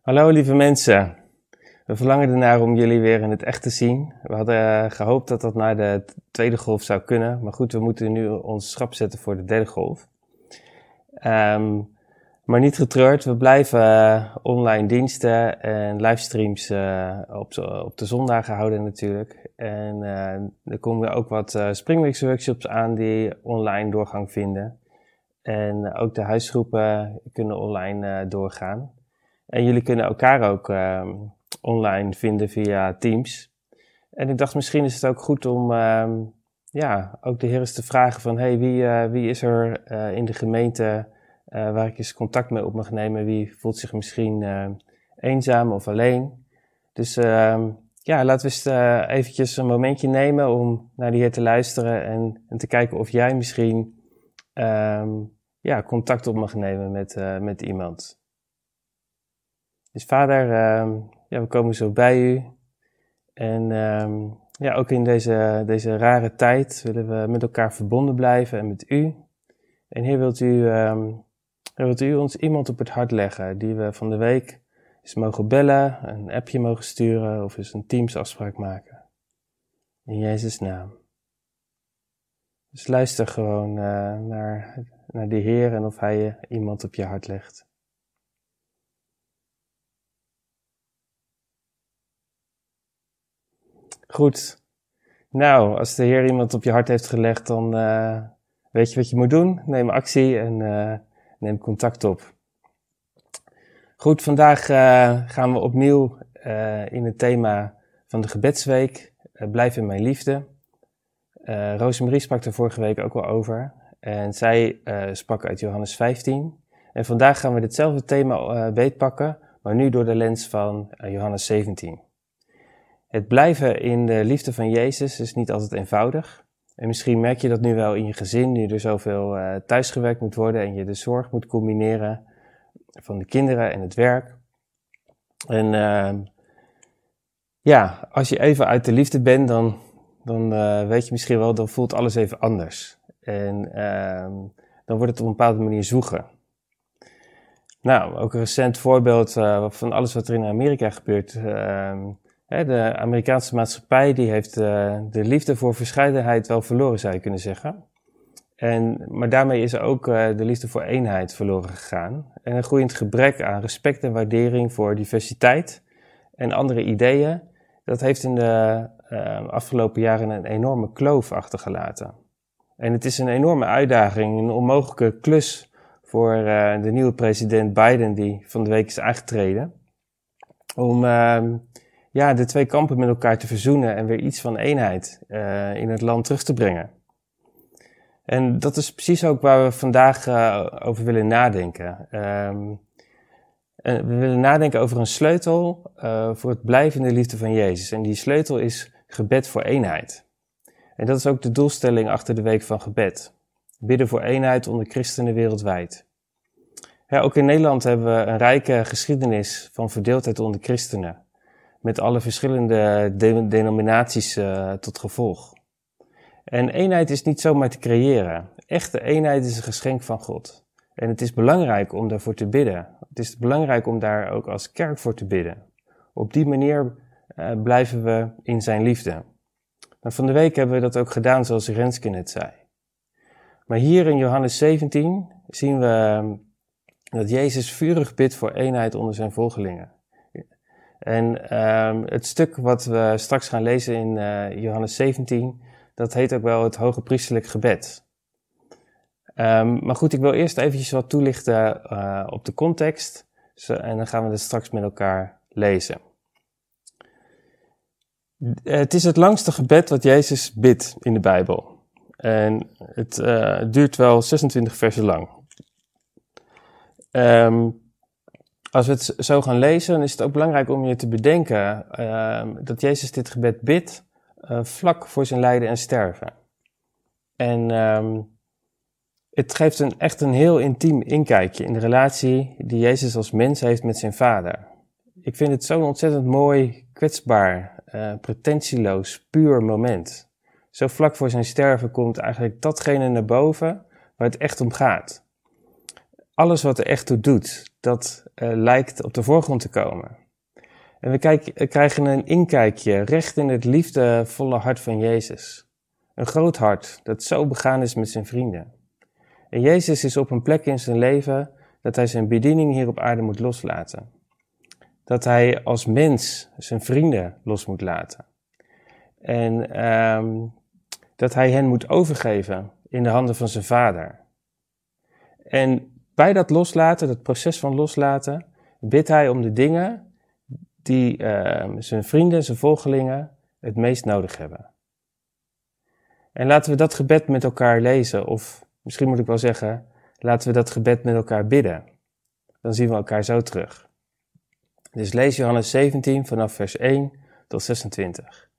Hallo lieve mensen. We verlangen ernaar om jullie weer in het echt te zien. We hadden eh, gehoopt dat dat naar de tweede golf zou kunnen. Maar goed, we moeten nu ons schap zetten voor de derde golf. Um, maar niet getreurd, we blijven uh, online diensten en livestreams uh, op, de zondagen houden natuurlijk. En er komen ook wat uh, workshops aan die online doorgang vinden. En ook de huisgroepen kunnen online doorgaan. En jullie kunnen elkaar ook uh, online vinden via Teams. En ik dacht, misschien is het ook goed om uh, ja, ook de heer eens te vragen van... hey, wie, uh, wie is er uh, in de gemeente waar ik eens contact mee op mag nemen? Wie voelt zich misschien eenzaam of alleen? Dus ehm, ja, laten we eens eventjes een momentje nemen om naar de heer te luisteren... en, en te kijken of jij misschien ja, contact op mag nemen met, met iemand... Dus vader, uh, ja, we komen zo bij u. En uh, ja, ook in deze, deze rare tijd willen we met elkaar verbonden blijven en met u. En hier wilt u, um, wilt u ons iemand op het hart leggen die we van de week eens mogen bellen, een appje mogen sturen of eens een Teams-afspraak maken. In Jezus' naam. Dus luister gewoon uh, naar, naar de Heer en of Hij je iemand op je hart legt. Goed. Nou, als de Heer iemand op je hart heeft gelegd, dan uh, weet je wat je moet doen. Neem actie en uh, neem contact op. Goed, vandaag uh, gaan we opnieuw in het thema van de gebedsweek. blijf in mijn liefde. Rosemarie sprak er vorige week ook al over. En zij sprak uit Johannes 15. En vandaag gaan we ditzelfde thema beetpakken, maar nu door de lens van Johannes 17. Het blijven in de liefde van Jezus is niet altijd eenvoudig. En misschien merk je dat nu wel in je gezin, nu er zoveel uh, thuisgewerkt moet worden en je de zorg moet combineren van de kinderen en het werk. En uh, ja, als je even uit de liefde bent, dan, dan uh, weet je misschien wel, dan voelt alles even anders. En ehm, dan wordt het op een bepaalde manier zoegen. Nou, ook een recent voorbeeld uh, van alles wat er in Amerika gebeurt. De Amerikaanse maatschappij die heeft uh, de liefde voor verscheidenheid wel verloren, zou je kunnen zeggen. En, maar daarmee is ook uh, de liefde voor eenheid verloren gegaan. En een groeiend gebrek aan respect en waardering voor diversiteit en andere ideeën, dat heeft in de uh, afgelopen jaren een enorme kloof achtergelaten. En het is een enorme uitdaging, een onmogelijke klus voor de nieuwe president Biden, die van de week is aangetreden, om ehm, ja, de twee kampen met elkaar te verzoenen en weer iets van eenheid uh, in het land terug te brengen. En dat is precies ook waar we vandaag uh, over willen nadenken. Um, we willen nadenken over een sleutel uh, voor het blijven in de liefde van Jezus. En die sleutel is gebed voor eenheid. En dat is ook de doelstelling achter de week van gebed. Bidden voor eenheid onder christenen wereldwijd. Ja, ook in Nederland hebben we een rijke geschiedenis van verdeeldheid onder christenen met alle verschillende denominaties uh, tot gevolg. En eenheid is niet zomaar te creëren. Echte eenheid is een geschenk van God. En het is belangrijk om daarvoor te bidden. Het is belangrijk om daar ook als kerk voor te bidden. Op die manier uh, blijven we in zijn liefde. Van de week hebben we dat ook gedaan zoals Renske net zei. Maar hier in Johannes 17 zien we ehm, dat Jezus vurig bidt voor eenheid onder zijn volgelingen. En um, het stuk wat we straks gaan lezen in uh, Johannes 17, dat heet ook wel het hoge priesterlijk gebed. Um, maar goed, ik wil eerst eventjes wat toelichten uh, op de context. Zo, en dan gaan we het straks met elkaar lezen. Het is het langste gebed wat Jezus bidt in de Bijbel. En het uh, duurt wel 26 versen lang. Um, als we het zo gaan lezen, dan is het ook belangrijk om je te bedenken uh, dat Jezus dit gebed bidt uh, vlak voor zijn lijden en sterven. En um, het geeft een, echt een heel intiem inkijkje in de relatie die Jezus als mens heeft met zijn vader. Ik vind het zo'n ontzettend mooi, kwetsbaar, uh, pretentieloos, puur moment. Zo vlak voor zijn sterven komt eigenlijk datgene naar boven waar het echt om gaat alles wat er echt toe doet, dat uh, lijkt op de voorgrond te komen. En we kijk, krijgen een inkijkje recht in het liefdevolle hart van Jezus. Een groot hart dat zo begaan is met zijn vrienden. En Jezus is op een plek in zijn leven dat hij zijn bediening hier op aarde moet loslaten. Dat hij als mens zijn vrienden los moet laten. En um, dat hij hen moet overgeven in de handen van zijn vader. En bij dat loslaten, dat proces van loslaten, bidt hij om de dingen die uh, zijn vrienden, zijn volgelingen het meest nodig hebben. En laten we dat gebed met elkaar lezen, of misschien moet ik wel zeggen, laten we dat gebed met elkaar bidden. Dan zien we elkaar zo terug. Dus lees Johannes 17 vanaf vers 1 tot 26.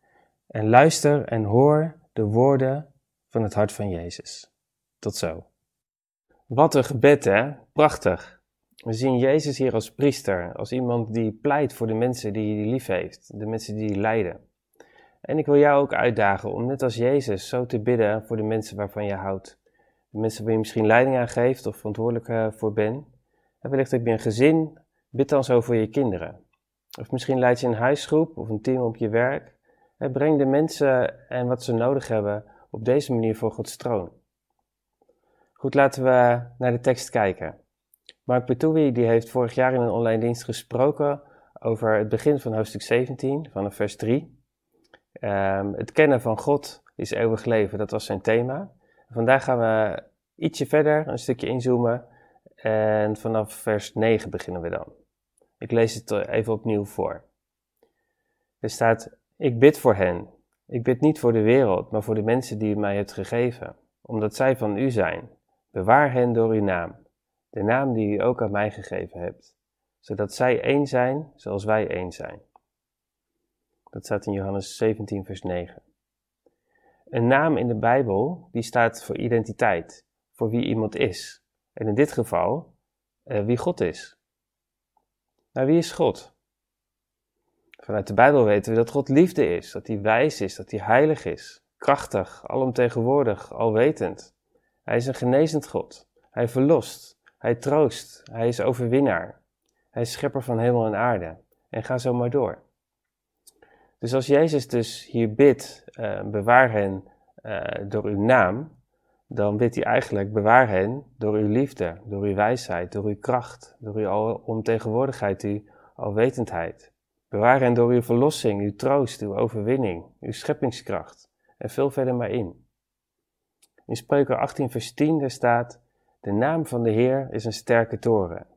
En luister en hoor de woorden van het hart van Jezus. Tot zo. Wat een gebed, hè? Prachtig. We zien Jezus hier als priester, als iemand die pleit voor de mensen die hij lief heeft, de mensen die lijden. En ik wil jou ook uitdagen om net als Jezus zo te bidden voor de mensen waarvan je houdt. De mensen waar je misschien leiding aan geeft of verantwoordelijk eh, voor bent. En wellicht heb je een gezin, bid dan zo voor je kinderen. Of misschien leid je een huisgroep of een team op je werk. Breng de mensen en wat ze nodig hebben op deze manier voor Gods troon. Goed, laten we naar de tekst kijken. Mark Petouwi die heeft vorig jaar in een online dienst gesproken over het begin van hoofdstuk 17, vanaf vers 3. Ehm, het kennen van God is eeuwig leven, dat was zijn thema. Vandaag gaan we ietsje verder, een stukje inzoomen. En vanaf vers 9 beginnen we dan. Ik lees het even opnieuw voor. Er staat: Ik bid voor hen. Ik bid niet voor de wereld, maar voor de mensen die u mij hebt gegeven, omdat zij van u zijn. Bewaar hen door uw naam, de naam die u ook aan mij gegeven hebt, zodat zij één zijn zoals wij één zijn. Dat staat in Johannes 17, vers 9. Een naam in de Bijbel die staat voor identiteit, voor wie iemand is. En in dit geval uh, wie God is. Maar wie is God? Vanuit de Bijbel weten we dat God liefde is, dat hij wijs is, dat hij heilig is, krachtig, alomtegenwoordig, alwetend. Hij is een genezend God. Hij verlost, hij troost, hij is overwinnaar. Hij is schepper van hemel en aarde. En ga zo maar door. Dus als Jezus dus hier bidt, uh, bewaar hen uh, door uw naam, dan bidt hij eigenlijk, bewaar hen door uw liefde, door uw wijsheid, door uw kracht, door uw alomtegenwoordigheid, uw alwetendheid. Bewaar hen door uw verlossing, uw troost, uw overwinning, uw scheppingskracht en veel verder maar in. In Spreuken 18 vers 10 daar staat, de naam van de Heer is een sterke toren.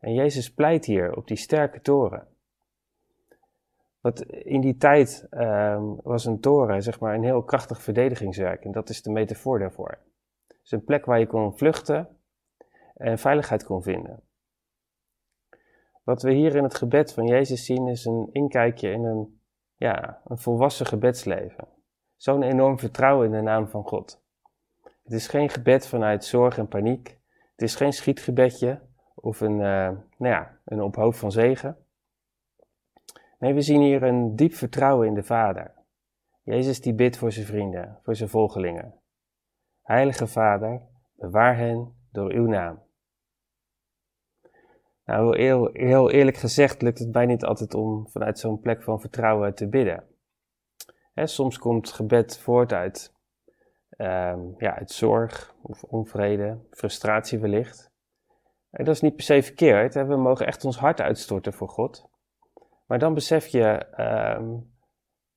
En Jezus pleit hier op die sterke toren. Wat in die tijd um, was een toren, zeg maar, een heel krachtig verdedigingswerk. En dat is de metafoor daarvoor. Het is een plek waar je kon vluchten en veiligheid kon vinden. Wat we hier in het gebed van Jezus zien is een inkijkje in een, ja, een volwassen gebedsleven. Zo'n enorm vertrouwen in de naam van God. Het is geen gebed vanuit zorg en paniek. Het is geen schietgebedje of een, uh, nou ja, een ophoop van zegen. Nee, we zien hier een diep vertrouwen in de Vader. Jezus die bidt voor zijn vrienden, voor zijn volgelingen. Heilige Vader, bewaar hen door uw naam. Nou, heel, heel eerlijk gezegd lukt het bijna niet altijd om vanuit zo'n plek van vertrouwen te bidden. soms komt gebed voort uit, um, ja, uit zorg of onvrede, frustratie wellicht. En dat is niet per se verkeerd. Hè? We mogen echt ons hart uitstorten voor God. Maar dan besef je um,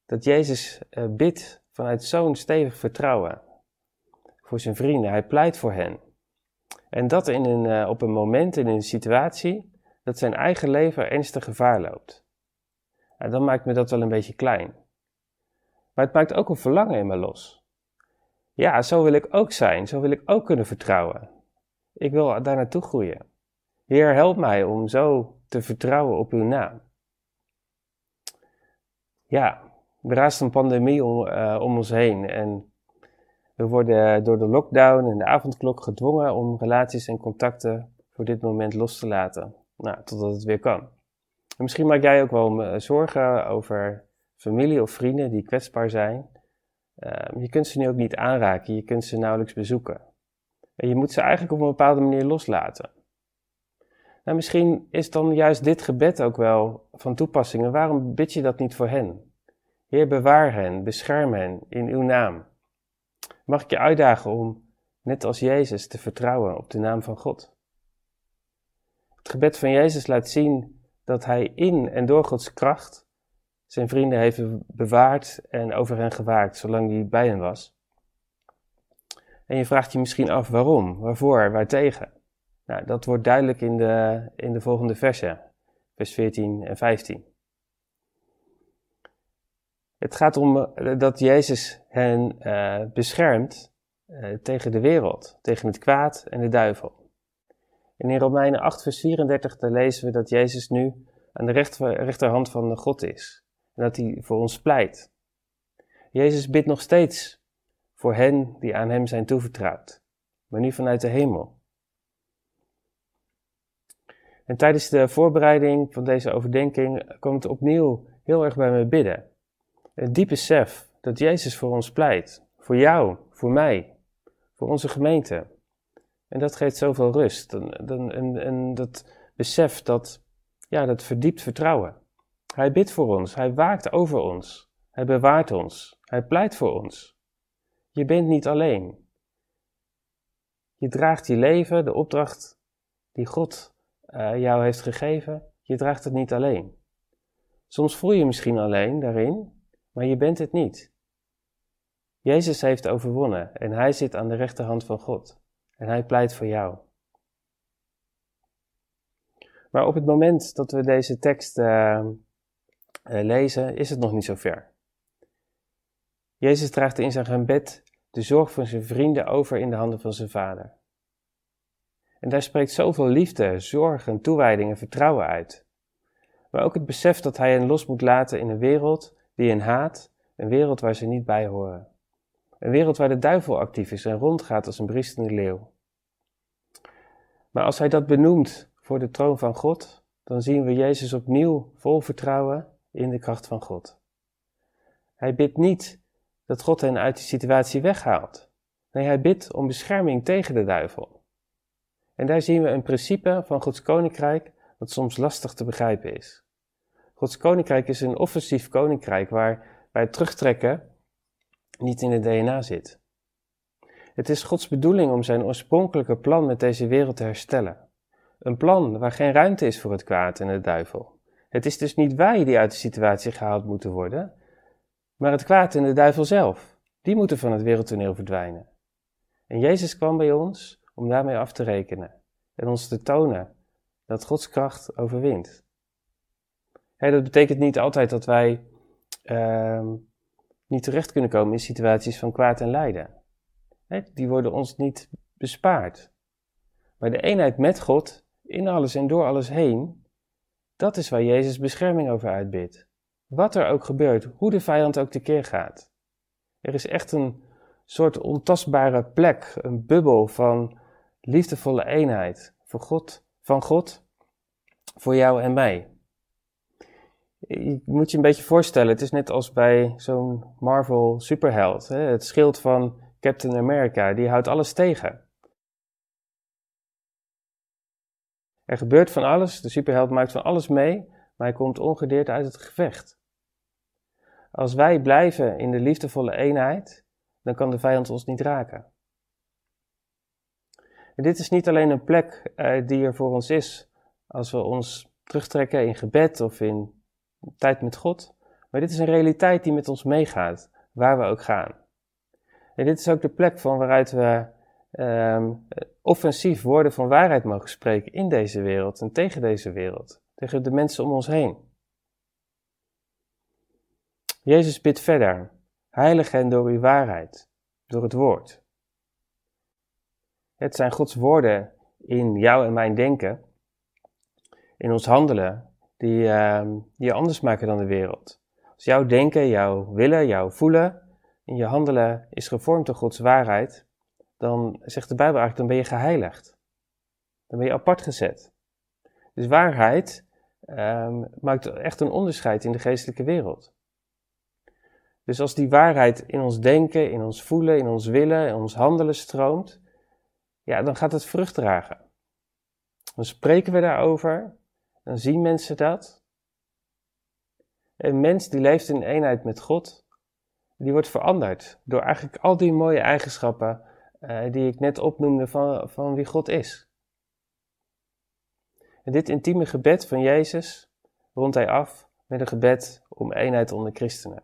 dat Jezus uh, bidt vanuit zo'n stevig vertrouwen voor zijn vrienden. Hij pleit voor hen. En dat in een, uh, op een moment, in een situatie, dat zijn eigen leven ernstig gevaar loopt. En dan maakt me dat wel een beetje klein. Maar het maakt ook een verlangen in me los. Ja, zo wil ik ook zijn, zo wil ik ook kunnen vertrouwen. Ik wil daar naartoe groeien. Heer, help mij om zo te vertrouwen op uw naam. Ja, er raast een pandemie om, uh, om ons heen en we worden door de lockdown en de avondklok gedwongen om relaties en contacten voor dit moment los te laten. Nou, totdat het weer kan. En misschien maak jij ook wel zorgen over familie of vrienden die kwetsbaar zijn. Ehm, je kunt ze nu ook niet aanraken, je kunt ze nauwelijks bezoeken. En je moet ze eigenlijk op een bepaalde manier loslaten. Nou, misschien is dan juist dit gebed ook wel van toepassing. En waarom bid je dat niet voor hen? Heer, bewaar hen, bescherm hen in uw naam. Mag ik je uitdagen om, net als Jezus, te vertrouwen op de naam van God? Het gebed van Jezus laat zien dat hij in en door Gods kracht zijn vrienden heeft bewaard en over hen gewaakt, zolang hij bij hen was. En je vraagt je misschien af waarom, waarvoor, waartegen. Nou, dat wordt duidelijk in de, in de volgende versen, vers 14 en 15. Het gaat om eh, dat Jezus hen uh, beschermt uh, tegen de wereld, tegen het kwaad en de duivel. En in Romeinen 8, vers 34, daar lezen we dat Jezus nu aan de rechter, rechterhand van God is. En dat hij voor ons pleit. Jezus bidt nog steeds voor hen die aan hem zijn toevertrouwd, maar nu vanuit de hemel. En tijdens de voorbereiding van deze overdenking kwam het opnieuw heel erg bij me bidden. Het diep besef dat Jezus voor ons pleit. Voor jou, voor mij, voor onze gemeente. En dat geeft zoveel rust. En, en, en dat besef, dat, ja, dat verdiept vertrouwen. Hij bidt voor ons, hij waakt over ons, hij bewaart ons, hij pleit voor ons. Je bent niet alleen. Je draagt je leven, de opdracht die God uh, jou heeft gegeven, je draagt het niet alleen. Soms voel je je misschien alleen daarin, maar je bent het niet. Jezus heeft overwonnen en hij zit aan de rechterhand van God en hij pleit voor jou. Maar op het moment dat we deze tekst uh, uh, lezen, is het nog niet zo ver. Jezus draagt in zijn gebed de zorg van zijn vrienden over in de handen van zijn vader. En daar spreekt zoveel liefde, zorg en toewijding en vertrouwen uit. Maar ook het besef dat hij hen los moet laten in een wereld die hen haat, een wereld waar ze niet bij horen. Een wereld waar de duivel actief is en rondgaat als een briestende leeuw. Maar als hij dat benoemt voor de troon van God, dan zien we Jezus opnieuw vol vertrouwen in de kracht van God. Hij bidt niet dat God hen uit die situatie weghaalt. Nee, hij bidt om bescherming tegen de duivel. En daar zien we een principe van Gods koninkrijk dat soms lastig te begrijpen is. Gods koninkrijk is een offensief koninkrijk waar bij het terugtrekken niet in het DNA zit. Het is Gods bedoeling om zijn oorspronkelijke plan met deze wereld te herstellen. Een plan waar geen ruimte is voor het kwaad en de duivel. Het is dus niet wij die uit de situatie gehaald moeten worden, maar het kwaad en de duivel zelf. Die moeten van het wereldtoneel verdwijnen. En Jezus kwam bij ons om daarmee af te rekenen en ons te tonen dat Gods kracht overwint. Dat betekent niet altijd dat wij uh, niet terecht kunnen komen in situaties van kwaad en lijden. die worden ons niet bespaard. Maar de eenheid met God, in alles en door alles heen, dat is waar Jezus bescherming over uitbidt. Wat er ook gebeurt, hoe de vijand ook tekeer gaat. Er is echt een soort ontastbare plek, een bubbel van liefdevolle eenheid voor God, van God voor jou en mij. Je moet je een beetje voorstellen, het is net als bij zo'n Marvel superheld. Hè? Het schild van Captain America, die houdt alles tegen. Er gebeurt van alles, de superheld maakt van alles mee, maar hij komt ongedeerd uit het gevecht. Als wij blijven in de liefdevolle eenheid, dan kan de vijand ons niet raken. En dit is niet alleen een plek uh, die er voor ons is als we ons terugtrekken in gebed of in tijd met God, maar dit is een realiteit die met ons meegaat, waar we ook gaan. En dit is ook de plek van waaruit we um, offensief woorden van waarheid mogen spreken in deze wereld en tegen deze wereld, tegen de mensen om ons heen. Jezus bidt verder, heilig hen door uw waarheid, door het woord. Het zijn Gods woorden in jou en mijn denken, in ons handelen, die, uh, die je anders maken dan de wereld. Als jouw denken, jouw willen, jouw voelen en je handelen is gevormd door Gods waarheid, dan zegt de Bijbel eigenlijk, dan ben je geheiligd. Dan ben je apart gezet. Dus waarheid um, maakt echt een onderscheid in de geestelijke wereld. Dus als die waarheid in ons denken, in ons voelen, in ons willen, in ons handelen stroomt, ja, dan gaat het vrucht dragen. Dan spreken we daarover, dan zien mensen dat. Een mens die leeft in eenheid met God, die wordt veranderd door eigenlijk al die mooie eigenschappen uh, die ik net opnoemde van, van wie God is. En dit intieme gebed van Jezus rondt hij af met een gebed om eenheid onder christenen.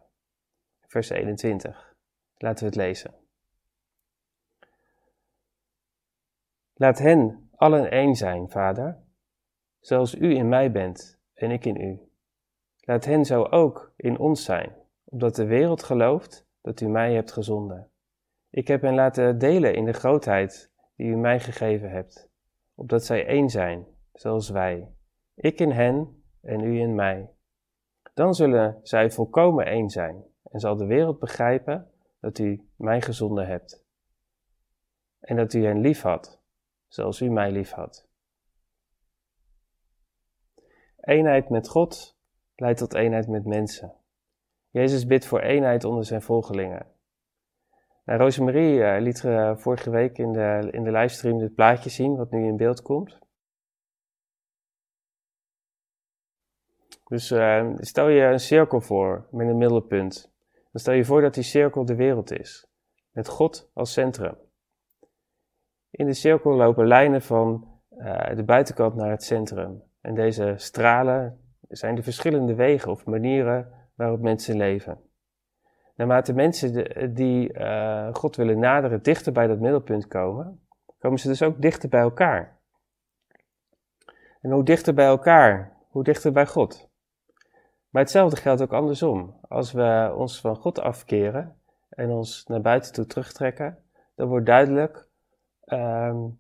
Vers 21. Laten we het lezen. Laat hen allen één zijn, Vader, zoals u in mij bent en ik in u. Laat hen zo ook in ons zijn, opdat de wereld gelooft dat u mij hebt gezonden. Ik heb hen laten delen in de grootheid die u mij gegeven hebt, opdat zij één zijn, zoals wij. Ik in hen en u in mij. Dan zullen zij volkomen één zijn en zal de wereld begrijpen dat u mij gezonden hebt. En dat u hen lief had, zoals u mij lief had. Eenheid met God leidt tot eenheid met mensen. Jezus bidt voor eenheid onder zijn volgelingen. Nou, Rosemarie uh, liet uh, vorige week in de, in de livestream dit plaatje zien, wat nu in beeld komt. Dus uh, stel je een cirkel voor met een middelpunt. Dan stel je voor dat die cirkel de wereld is, met God als centrum. In de cirkel lopen lijnen van de buitenkant naar het centrum. En deze stralen zijn de verschillende wegen of manieren waarop mensen leven. Naarmate mensen die uh, God willen naderen dichter bij dat middelpunt komen, komen ze dus ook dichter bij elkaar. En hoe dichter bij elkaar, hoe dichter bij God. Maar hetzelfde geldt ook andersom. Als we ons van God afkeren en ons naar buiten toe terugtrekken, dan wordt duidelijk um,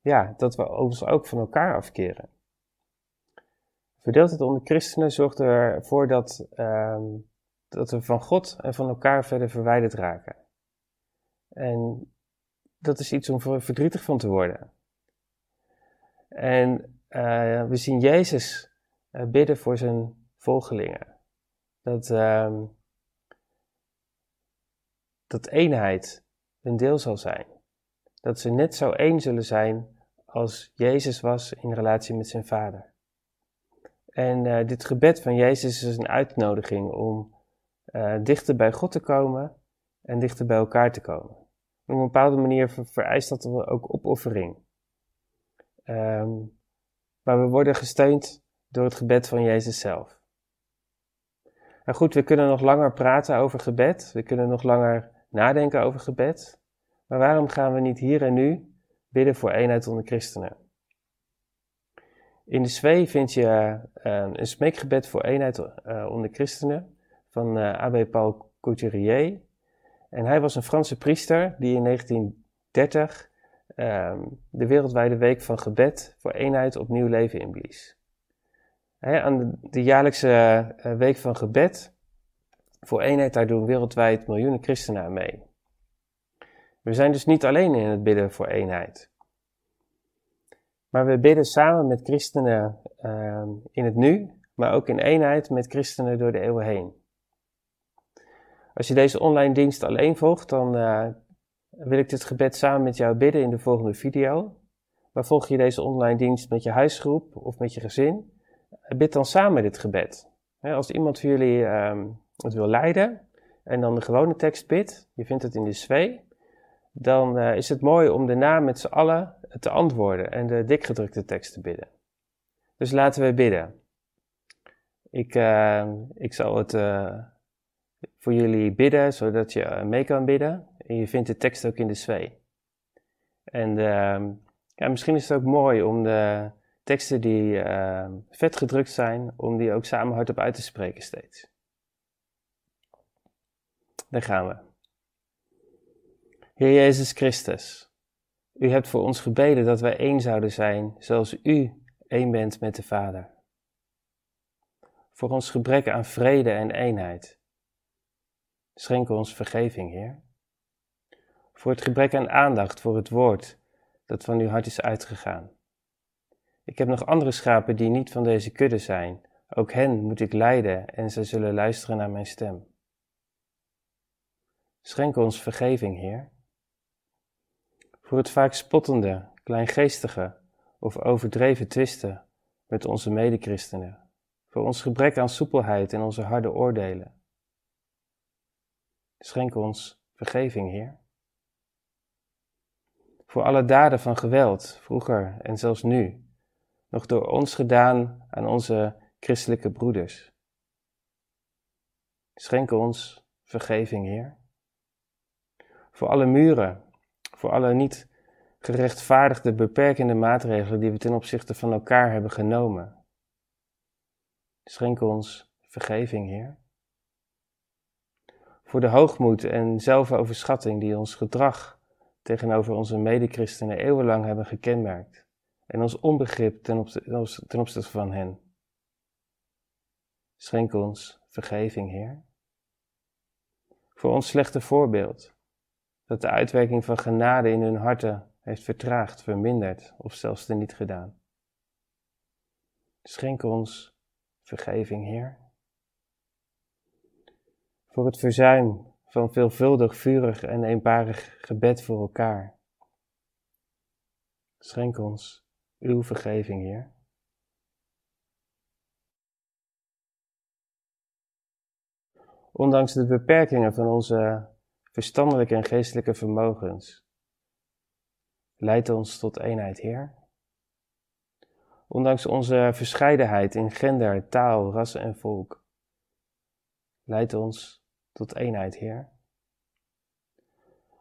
ja, dat we ons ook van elkaar afkeren. Verdeeldheid onder christenen zorgt ervoor dat, um, dat we van God en van elkaar verder verwijderd raken. En dat is iets om verdrietig van te worden. En uh, we zien Jezus uh, bidden voor zijn volgelingen. Dat, uh, dat eenheid een deel zal zijn. Dat ze net zo één zullen zijn als Jezus was in relatie met zijn vader. En uh, dit gebed van Jezus is een uitnodiging om uh, dichter bij God te komen en dichter bij elkaar te komen. op een bepaalde manier vereist dat ook opoffering. Um, maar we worden gesteund door het gebed van Jezus zelf. Nou goed, we kunnen nog langer praten over gebed. We kunnen nog langer nadenken over gebed. Maar waarom gaan we niet hier en nu bidden voor eenheid onder christenen? In de Zwee vind je uh, een smeekgebed voor eenheid uh, onder christenen van uh, Abbé Paul Couturier. En hij was een Franse priester die in 1930 ehm, de wereldwijde week van gebed voor eenheid opnieuw leven inblies. aan de, jaarlijkse week van gebed voor eenheid, daar doen wereldwijd miljoenen christenen mee. We zijn dus niet alleen in het bidden voor eenheid. Maar we bidden samen met christenen uh, in het nu, maar ook in eenheid met christenen door de eeuwen heen. Als je deze online dienst alleen volgt, dan uh, wil ik dit gebed samen met jou bidden in de volgende video. Maar volg je deze online dienst met je huisgroep of met je gezin, bid dan samen dit gebed. als iemand van jullie uh, het wil leiden en dan de gewone tekst bidt, je vindt het in de zwee, dan uh, is het mooi om daarna met z'n allen te antwoorden en de dikgedrukte tekst te bidden. Dus laten we bidden. Ik, uh, ik zal het uh, voor jullie bidden, zodat je mee kan bidden. En je vindt de tekst ook in de zwee. En ehm, ja, misschien is het ook mooi om de teksten die ehm, vet gedrukt zijn, om die ook samen hardop uit te spreken steeds. Daar gaan we. Heer Jezus Christus, u hebt voor ons gebeden dat wij één zouden zijn, zoals u één bent met de Vader. Voor ons gebrek aan vrede en eenheid. Schenk ons vergeving, Heer. Voor het gebrek aan aandacht voor het woord dat van uw hart is uitgegaan. Ik heb nog andere schapen die niet van deze kudde zijn. Ook hen moet ik leiden en zij zullen luisteren naar mijn stem. Schenk ons vergeving, Heer. Voor het vaak spottende, kleingeestige of overdreven twisten met onze medechristenen. Voor ons gebrek aan soepelheid en onze harde oordelen. Schenk ons vergeving, Heer. Voor alle daden van geweld, vroeger en zelfs nu, nog door ons gedaan aan onze christelijke broeders. Schenk ons vergeving, Heer. Voor alle muren, voor alle niet gerechtvaardigde beperkende maatregelen die we ten opzichte van elkaar hebben genomen. Schenk ons vergeving, Heer. Voor de hoogmoed en zelfoverschatting die ons gedrag tegenover onze medechristenen eeuwenlang hebben gekenmerkt en ons onbegrip ten, ten opzichte van hen. Schenk ons vergeving, Heer. Voor ons slechte voorbeeld, dat de uitwerking van genade in hun harten heeft vertraagd, verminderd of zelfs niet gedaan. Schenk ons vergeving, Heer. Voor het verzuim van veelvuldig, vurig en eenparig gebed voor elkaar. Schenk ons uw vergeving, Heer. Ondanks de beperkingen van onze verstandelijke en geestelijke vermogens, leid ons tot eenheid, Heer. Ondanks onze verscheidenheid in gender, taal, ras en volk, leid ons tot eenheid, Heer.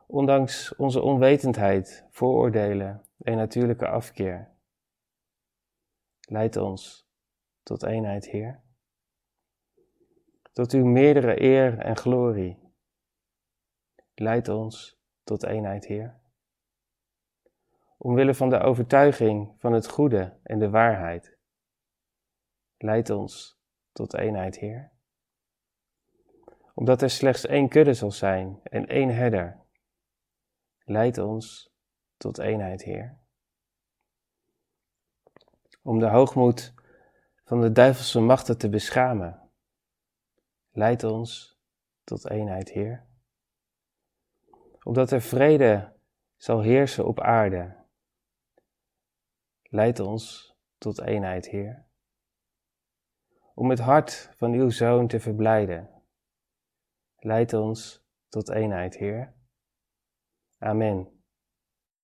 Ondanks onze onwetendheid, vooroordelen en natuurlijke afkeer, leid ons tot eenheid, Heer. Tot uw meerdere eer en glorie, leid ons tot eenheid, Heer. Omwille van de overtuiging van het goede en de waarheid, leid ons tot eenheid, Heer. Omdat er slechts één kudde zal zijn en één herder, leid ons tot eenheid, Heer om de hoogmoed van de duivelse machten te beschamen. Leid ons tot eenheid, Heer. Opdat er vrede zal heersen op aarde. Leid ons tot eenheid, Heer. Om het hart van uw Zoon te verblijden. Leid ons tot eenheid, Heer. Amen.